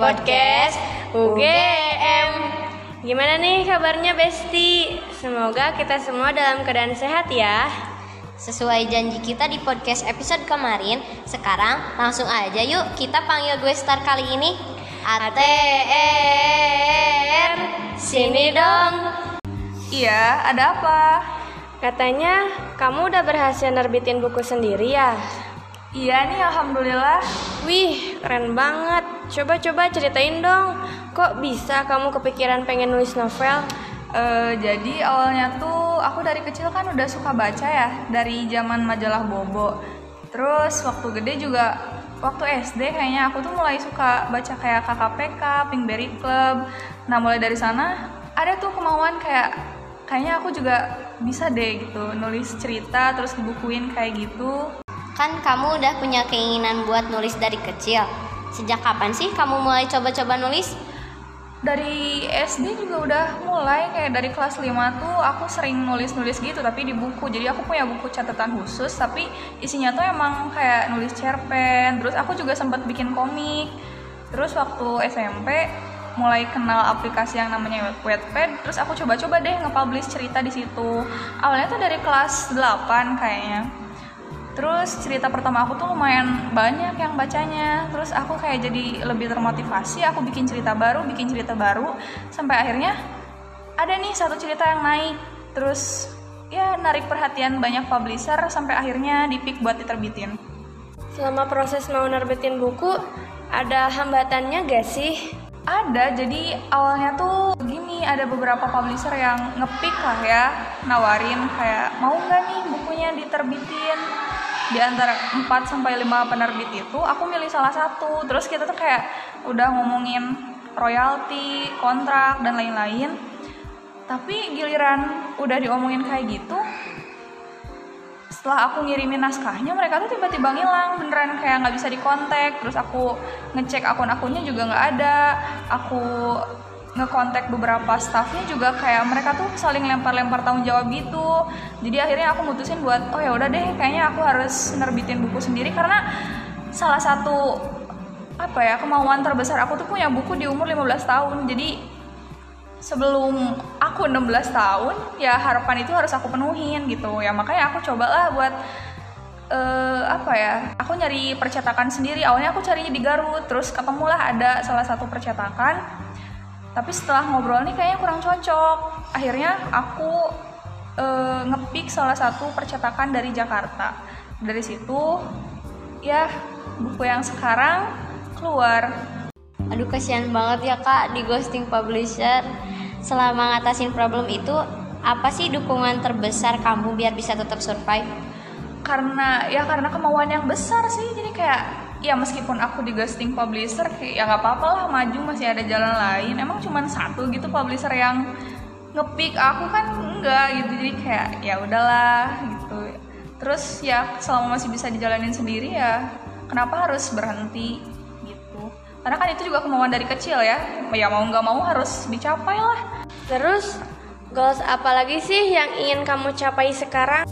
podcast UGM. Gimana nih kabarnya Besti? Semoga kita semua dalam keadaan sehat ya. Sesuai janji kita di podcast episode kemarin, sekarang langsung aja yuk kita panggil gue star kali ini. ATR, sini dong. Iya, ada apa? Katanya kamu udah berhasil nerbitin buku sendiri ya? Iya nih, alhamdulillah. Wih, keren banget. Coba-coba ceritain dong. Kok bisa kamu kepikiran pengen nulis novel? Eh, jadi awalnya tuh aku dari kecil kan udah suka baca ya, dari zaman majalah Bobo. Terus waktu gede juga, waktu SD kayaknya aku tuh mulai suka baca kayak KKPK, Pinkberry Club. Nah mulai dari sana ada tuh kemauan kayak kayaknya aku juga bisa deh gitu nulis cerita terus dibukuin kayak gitu. Kan kamu udah punya keinginan buat nulis dari kecil. Sejak kapan sih kamu mulai coba-coba nulis? dari SD juga udah mulai kayak dari kelas 5 tuh aku sering nulis-nulis gitu tapi di buku. Jadi aku punya buku catatan khusus tapi isinya tuh emang kayak nulis cerpen. Terus aku juga sempat bikin komik. Terus waktu SMP mulai kenal aplikasi yang namanya Wattpad terus aku coba-coba deh nge-publish cerita di situ. Awalnya tuh dari kelas 8 kayaknya Terus cerita pertama aku tuh lumayan banyak yang bacanya. Terus aku kayak jadi lebih termotivasi, aku bikin cerita baru, bikin cerita baru sampai akhirnya ada nih satu cerita yang naik. Terus ya narik perhatian banyak publisher sampai akhirnya dipick buat diterbitin. Selama proses mau nerbitin buku, ada hambatannya gak sih? Ada, jadi awalnya tuh gini, ada beberapa publisher yang ngepick lah ya, nawarin kayak mau nggak nih bukunya diterbitin di antara 4 sampai 5 penerbit itu aku milih salah satu. Terus kita tuh kayak udah ngomongin royalti kontrak dan lain-lain. Tapi giliran udah diomongin kayak gitu setelah aku ngirimin naskahnya mereka tuh tiba-tiba ngilang. Beneran kayak nggak bisa dikontak. Terus aku ngecek akun-akunnya juga nggak ada. Aku ngekontak beberapa staffnya juga kayak mereka tuh saling lempar-lempar tanggung jawab gitu. Jadi akhirnya aku mutusin buat oh ya udah deh kayaknya aku harus nerbitin buku sendiri. Karena salah satu apa ya kemauan terbesar aku tuh punya buku di umur 15 tahun. Jadi sebelum aku 16 tahun ya harapan itu harus aku penuhin gitu. Ya makanya aku cobalah buat uh, apa ya aku nyari percetakan sendiri. Awalnya aku carinya di Garut terus ketemulah ada salah satu percetakan tapi setelah ngobrol nih kayaknya kurang cocok. Akhirnya aku e, ngepick salah satu percetakan dari Jakarta. Dari situ ya buku yang sekarang keluar. Aduh kasihan banget ya kak di ghosting publisher. Selama ngatasin problem itu Apa sih dukungan terbesar kamu biar bisa tetap survive? Karena ya karena kemauan yang besar sih. Jadi kayak ya meskipun aku di ghosting publisher ya nggak apa-apa lah maju masih ada jalan lain. Emang cuma satu gitu publisher yang ngepick aku kan enggak gitu. Jadi kayak ya udahlah gitu. Terus ya selama masih bisa dijalanin sendiri ya kenapa harus berhenti gitu? Karena kan itu juga kemauan dari kecil ya. Ya mau nggak mau harus dicapai lah. Terus goals apa lagi sih yang ingin kamu capai sekarang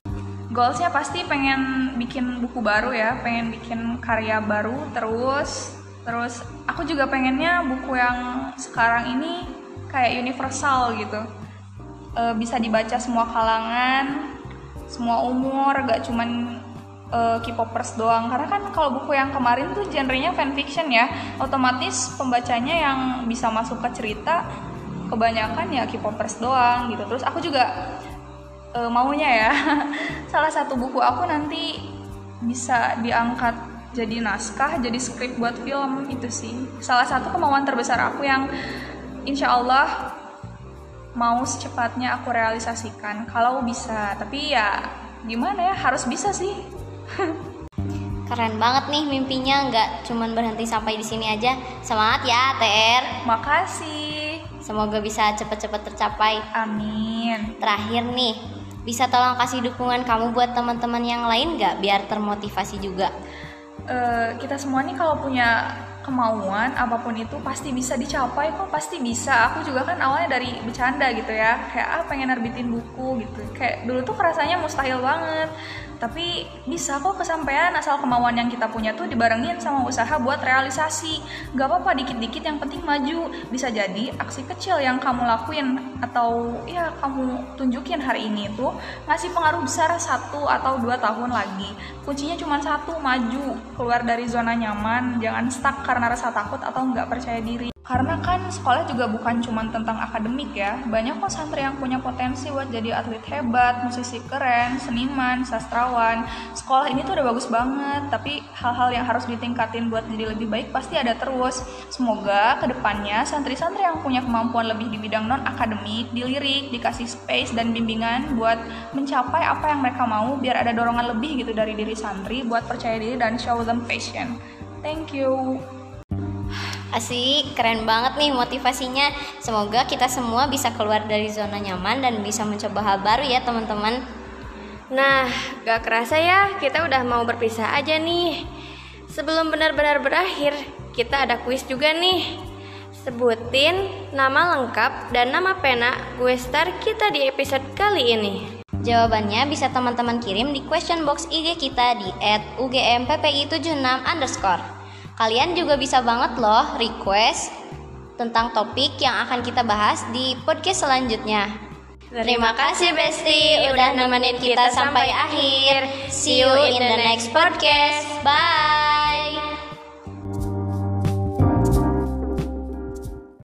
goalsnya pasti pengen bikin buku baru ya pengen bikin karya baru terus terus aku juga pengennya buku yang sekarang ini kayak universal gitu. E, bisa dibaca semua kalangan semua umur gak cuman e, K-popers doang. Karena kan kalau buku yang kemarin tuh genrenya fanfiction ya. Otomatis pembacanya yang bisa masuk ke cerita kebanyakan ya K-popers doang gitu. Terus aku juga e, maunya ya salah satu buku aku nanti bisa diangkat jadi naskah jadi skrip buat film itu sih salah satu kemauan terbesar aku yang insya Allah mau secepatnya aku realisasikan kalau bisa tapi ya gimana ya harus bisa sih Keren banget nih mimpinya, nggak cuman berhenti sampai di sini aja. Semangat ya, TR. Makasih. Semoga bisa cepet-cepet tercapai. Amin. Terakhir nih, bisa tolong kasih dukungan kamu buat teman-teman yang lain nggak? Biar termotivasi juga? Uh, kita semua nih kalau punya kemauan apa pun itu pasti bisa dicapai kok pasti bisa. Aku juga kan awalnya dari bercanda gitu ya. Kayak ah pengen nerbitin buku gitu. Kayak dulu tuh rasanya mustahil banget tapi bisa kok kesampaian asal kemauan yang kita punya tuh dibarengin sama usaha buat realisasi. Gak apa-apa dikit-dikit yang penting maju. Bisa jadi aksi kecil yang kamu lakuin atau ya kamu tunjukin hari ini tuh ngasih pengaruh besar satu atau dua tahun lagi. Kuncinya cuma satu maju. Keluar dari zona nyaman jangan stuck karena rasa takut atau nggak percaya diri karena kan sekolah juga bukan cuma tentang akademik ya. Banyak kok santri yang punya potensi buat jadi atlet hebat musisi keren seniman sastrawan. Sekolah ini tuh udah bagus banget tapi hal-hal yang harus ditingkatin buat jadi lebih baik pasti ada terus. Semoga ke depannya santri-santri yang punya kemampuan lebih di bidang non akademik dilirik dikasih space dan bimbingan buat mencapai apa yang mereka mau biar ada dorongan lebih gitu dari diri santri buat percaya diri dan show them passion. Thank you Asik, keren banget nih motivasinya. Semoga kita semua bisa keluar dari zona nyaman dan bisa mencoba hal baru ya teman-teman. Nah, gak kerasa ya, kita udah mau berpisah aja nih. Sebelum benar-benar berakhir, kita ada kuis juga nih. Sebutin nama lengkap dan nama pena gue star kita di episode kali ini. Jawabannya bisa teman-teman kirim di question box IG kita di @ugmppi76 underscore. Kalian juga bisa banget loh request tentang topik yang akan kita bahas di podcast selanjutnya. Terima kasih Besti udah nemenin kita sampai akhir. See you in the next podcast. Bye.